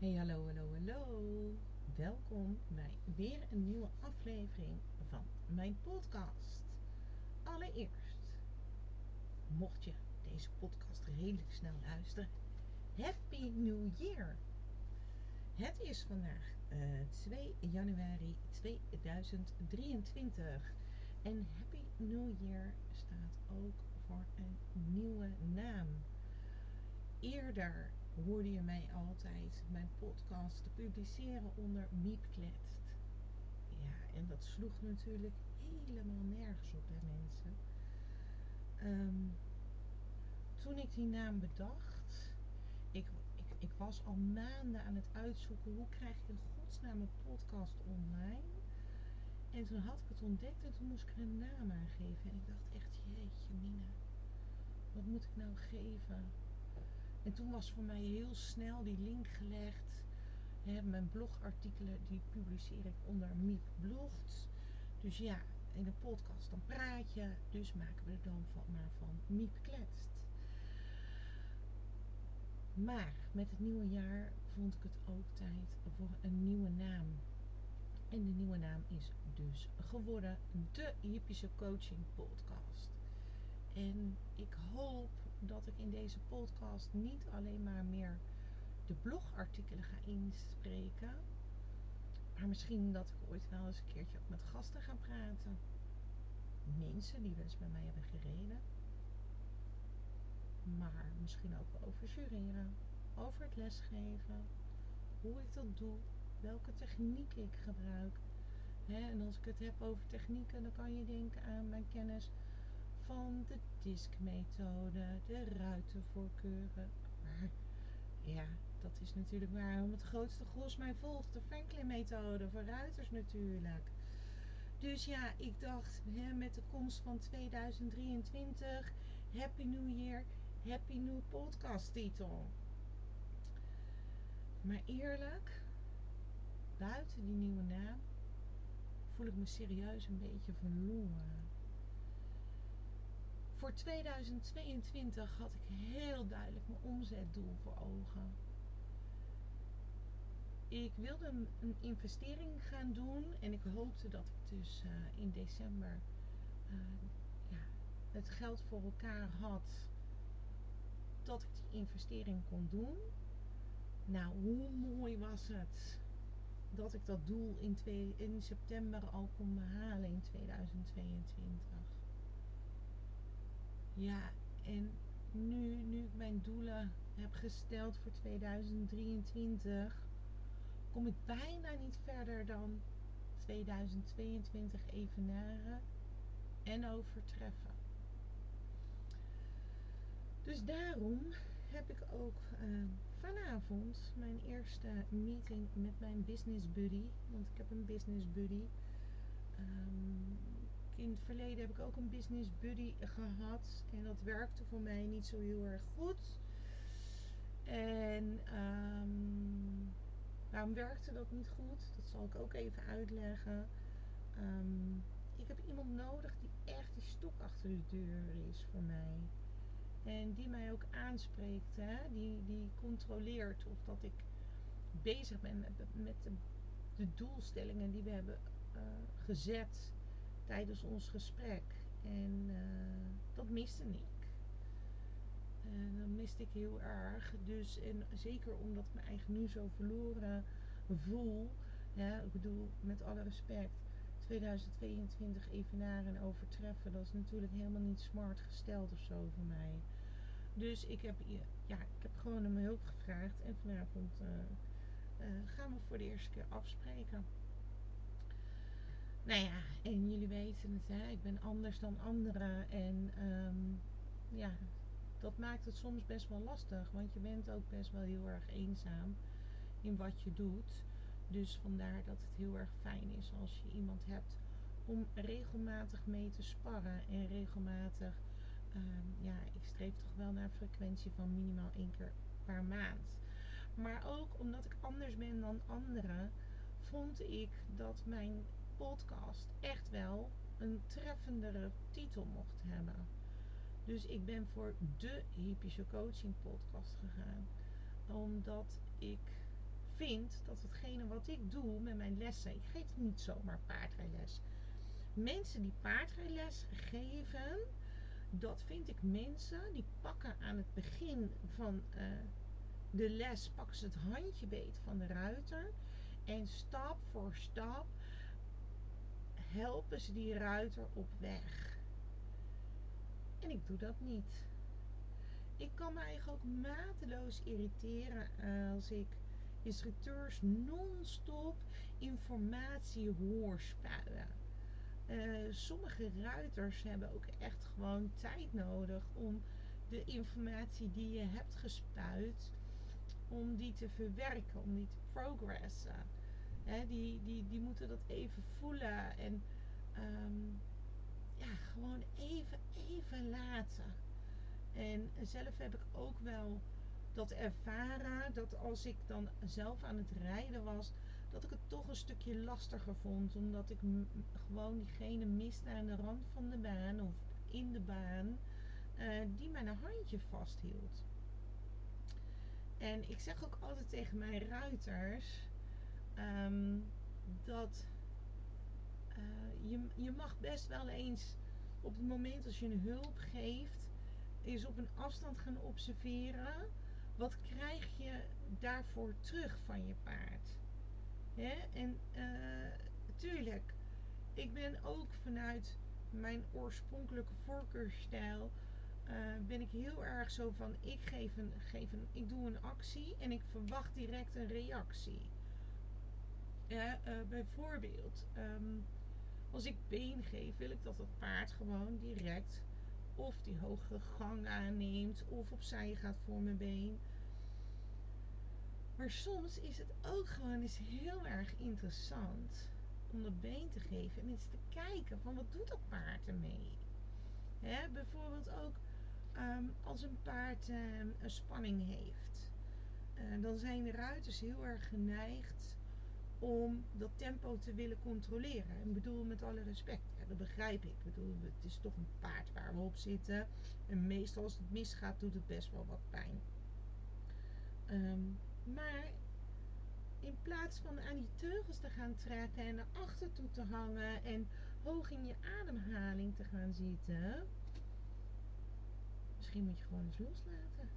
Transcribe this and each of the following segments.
Hey, hallo, hallo, hallo. Welkom bij weer een nieuwe aflevering van mijn podcast. Allereerst, mocht je deze podcast redelijk snel luisteren, Happy New Year! Het is vandaag uh, 2 januari 2023 en Happy New Year staat ook voor een nieuwe naam. Eerder hoorde je mij altijd mijn podcast te publiceren onder Miep Kletst. Ja, en dat sloeg natuurlijk helemaal nergens op bij mensen. Um, toen ik die naam bedacht, ik, ik, ik was al maanden aan het uitzoeken hoe krijg ik in godsnaam een podcast online. En toen had ik het ontdekt en toen moest ik er een naam aan geven. En ik dacht echt, jeetje Mina, wat moet ik nou geven? En toen was voor mij heel snel die link gelegd. mijn blogartikelen die publiceer ik onder Miep Blogt. Dus ja, in een podcast dan praat je. Dus maken we er dan van, maar van Miep Kletst. Maar met het nieuwe jaar vond ik het ook tijd voor een nieuwe naam. En de nieuwe naam is dus geworden de Hippische Coaching Podcast. En ik hoop dat ik in deze podcast niet alleen maar meer de blogartikelen ga inspreken. Maar misschien dat ik ooit wel eens een keertje ook met gasten ga praten. Mensen die wel eens mij hebben gereden. Maar misschien ook over jureren. Over het lesgeven. Hoe ik dat doe. Welke techniek ik gebruik. en als ik het heb over technieken, dan kan je denken aan mijn kennis van de diskmethode, de ruitenvoorkeuren. Maar ja, dat is natuurlijk waarom het grootste gros mij volgt. De Franklin-methode voor ruiters natuurlijk. Dus ja, ik dacht hè, met de komst van 2023, Happy New Year, Happy New Podcast titel. Maar eerlijk, buiten die nieuwe naam, voel ik me serieus een beetje verloren. Voor 2022 had ik heel duidelijk mijn omzetdoel voor ogen. Ik wilde een investering gaan doen en ik hoopte dat ik dus uh, in december uh, ja, het geld voor elkaar had dat ik die investering kon doen. Nou, hoe mooi was het dat ik dat doel in, in september al kon behalen in 2022. Ja, en nu, nu ik mijn doelen heb gesteld voor 2023, kom ik bijna niet verder dan 2022 evenaren en overtreffen. Dus daarom heb ik ook uh, vanavond mijn eerste meeting met mijn business buddy. Want ik heb een business buddy. Um, in het verleden heb ik ook een business buddy gehad. En dat werkte voor mij niet zo heel erg goed. En um, waarom werkte dat niet goed? Dat zal ik ook even uitleggen. Um, ik heb iemand nodig die echt die stok achter de deur is voor mij. En die mij ook aanspreekt. Hè? Die, die controleert of dat ik bezig ben met, met de, doelstellingen die we hebben uh, gezet tijdens ons gesprek. En uh, dat miste ik. Dat miste ik heel erg. Dus, en zeker omdat ik me eigenlijk nu zo verloren voel. Ja, ik bedoel, met alle respect. 2022 evenaren en overtreffen, dat is natuurlijk helemaal niet smart gesteld of zo voor mij. Dus ik heb, ja, ik heb gewoon om hulp gevraagd en vanavond uh, uh, gaan we voor de eerste keer afspreken. Nou ja, en jullie weten het, hè? ik ben anders dan anderen. En um, ja, dat maakt het soms best wel lastig. Want je bent ook best wel heel erg eenzaam in wat je doet. Dus vandaar dat het heel erg fijn is als je iemand hebt om regelmatig mee te sparren. En regelmatig, um, ja, ik streef toch wel naar een frequentie van minimaal één keer per maand. Maar ook omdat ik anders ben dan anderen, vond ik dat mijn podcast echt wel een treffendere titel mocht hebben. Dus ik ben voor de Hypische Coaching podcast gegaan. Omdat ik vind dat hetgene wat ik doe met mijn lessen, ik geef niet zomaar paardrijles. Mensen die paardrijles geven, dat vind ik mensen die pakken aan het begin van uh, de les, pakken ze het handje beet van de ruiter en stap voor stap helpen ze die ruiter op weg. En ik doe dat niet. Ik kan me eigenlijk ook mateloos irriteren als ik instructeurs non-stop informatie hoor spuien. Uh, sommige ruiters hebben ook echt gewoon tijd nodig om de informatie die je hebt gespuit, om die te verwerken, om die te progressen. Die, die, die moeten dat even voelen en um, ja, gewoon even, even laten. En zelf heb ik ook wel dat ervaren dat als ik dan zelf aan het rijden was, dat ik het toch een stukje lastiger vond. Omdat ik gewoon diegene miste aan de rand van de baan of in de baan uh, die mijn handje vasthield. En ik zeg ook altijd tegen mijn ruiters um, dat uh, je, je mag best wel eens op het moment als je een hulp geeft, is op een afstand gaan observeren. Wat krijg je daarvoor terug van je paard? Hè? En uh, tuurlijk, ik ben ook vanuit mijn oorspronkelijke voorkeurstijl. Uh, ben ik heel erg zo van ik geef een, geef een, ik doe een actie en ik verwacht direct een reactie. Uh, bijvoorbeeld, um, als ik been geef, wil ik dat het paard gewoon direct of die hogere gang aanneemt of opzij gaat voor mijn been. Maar soms is het ook gewoon eens heel erg interessant om dat been te geven en eens te kijken van wat doet dat paard ermee. Hè, bijvoorbeeld ook um, als een paard um, een spanning heeft. Uh, dan zijn de ruiters heel erg geneigd om dat tempo te willen controleren. Ik bedoel met alle respect, dat begrijp ik. Ik bedoel, het is toch een paard waar we op zitten. En meestal als het misgaat, doet het best wel wat pijn. Um, maar in plaats van aan die teugels te gaan trekken en naar achter toe te hangen en hoog in je ademhaling te gaan zitten, misschien moet je gewoon eens loslaten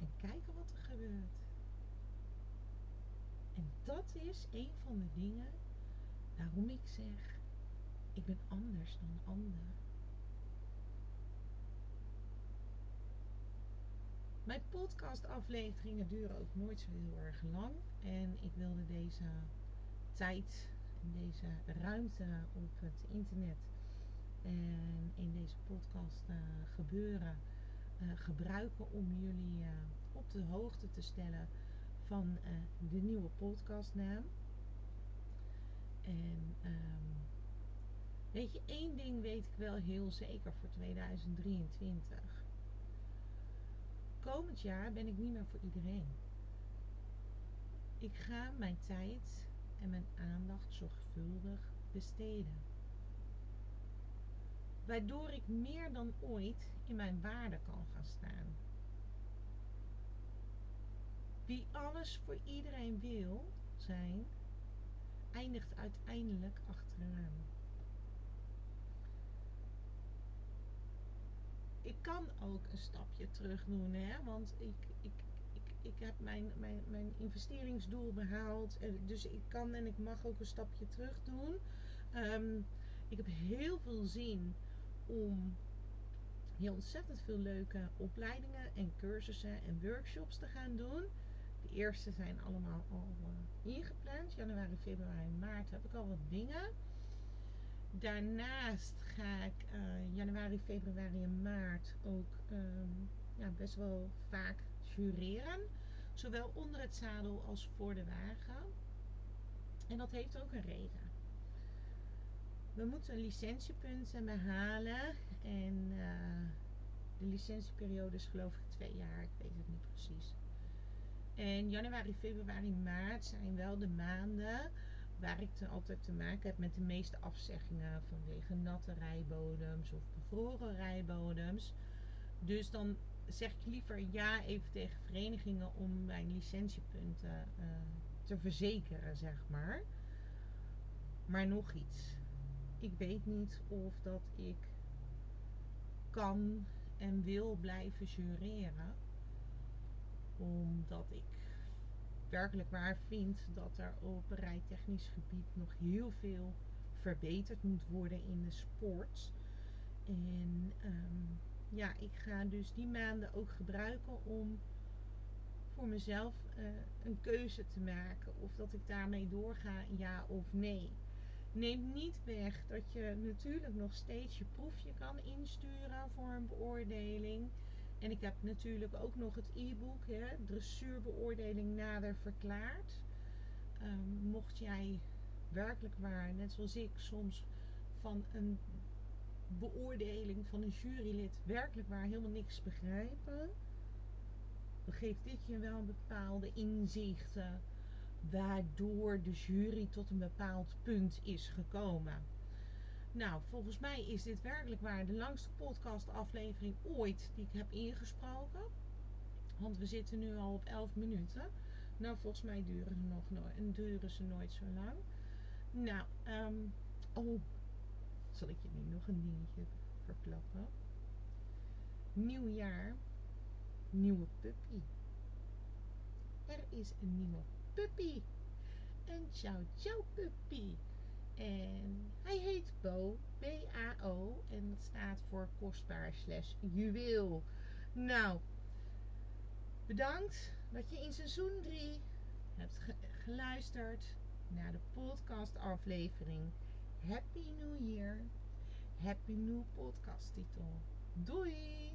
en kijken wat er gebeurt. Dat is een van de dingen waarom ik zeg, ik ben anders dan anderen. Mijn podcastafleveringen duren ook nooit zo heel erg lang. En ik wilde deze tijd deze ruimte op het internet en in deze podcast uh, gebeuren uh, gebruiken om jullie uh, op de hoogte te stellen van de nieuwe podcastnaam. En um, weet je, één ding weet ik wel heel zeker voor 2023 komend jaar ben ik niet meer voor iedereen. Ik ga mijn tijd en mijn aandacht zorgvuldig besteden. Waardoor ik meer dan ooit in mijn waarde kan gaan staan. Wie alles voor iedereen wil zijn, eindigt uiteindelijk achteraan. ik kan ook een stapje terug doen, hè? want ik, ik, ik, ik heb mijn, mijn, mijn investeringsdoel behaald. Dus ik kan en ik mag ook een stapje terug doen. Ehm, ik heb heel veel zin om heel ontzettend veel leuke opleidingen en cursussen en workshops te gaan doen. De eerste zijn allemaal al uh, ingepland. Januari, februari, maart heb ik al wat dingen. Daarnaast ga ik uh, januari, februari en maart ook um, ja, best wel vaak jureren. Zowel onder het zadel als voor de wagen. En dat heeft ook een reden. We moeten licentiepunten behalen. En uh, de licentieperiode is geloof ik twee jaar. Ik weet het niet. En januari, februari, maart zijn wel de maanden waar ik altijd te maken heb met de meeste afzeggingen vanwege natte rijbodems of bevroren rijbodems. Dus dan zeg ik liever ja even tegen verenigingen om mijn licentiepunten eh, te verzekeren, zeg maar. Maar nog iets. Ik weet niet of dat ik kan en wil blijven jureren. Omdat ik werkelijk waar vind dat er op rijtechnisch gebied nog heel veel verbeterd moet worden in de sport. En ehm, ja, ik ga dus die maanden ook gebruiken om voor mezelf uh, een keuze te maken of dat ik daarmee doorga, ja of nee. Neem niet weg dat je natuurlijk nog steeds je proefje kan insturen voor een beoordeling. En ik heb natuurlijk ook nog het e-book, dressuurbeoordeling nader verklaard. Um, mocht jij werkelijk waar, net zoals ik, soms van een beoordeling van een jurylid werkelijk waar helemaal niks begrijpen, dan geeft dit je wel bepaalde inzichten waardoor de jury tot een bepaald punt is gekomen. Nou, volgens mij is dit werkelijk waar de langste podcastaflevering ooit die ik heb ingesproken. Want we zitten nu al op 11 minuten. Nou, volgens mij duren ze, nog nooit, en duren ze nooit zo lang. Nou, um, oh, zal ik je nu nog een dingetje verklappen? Nieuw jaar, nieuwe puppy. Er is een nieuwe puppy. Een ciao ciao puppy. En B-A-O. En dat staat voor kostbaar slash juweel. Nou, bedankt dat je in seizoen 3 hebt geluisterd naar de podcast aflevering Happy New Year. Happy New podcast titel. Doei!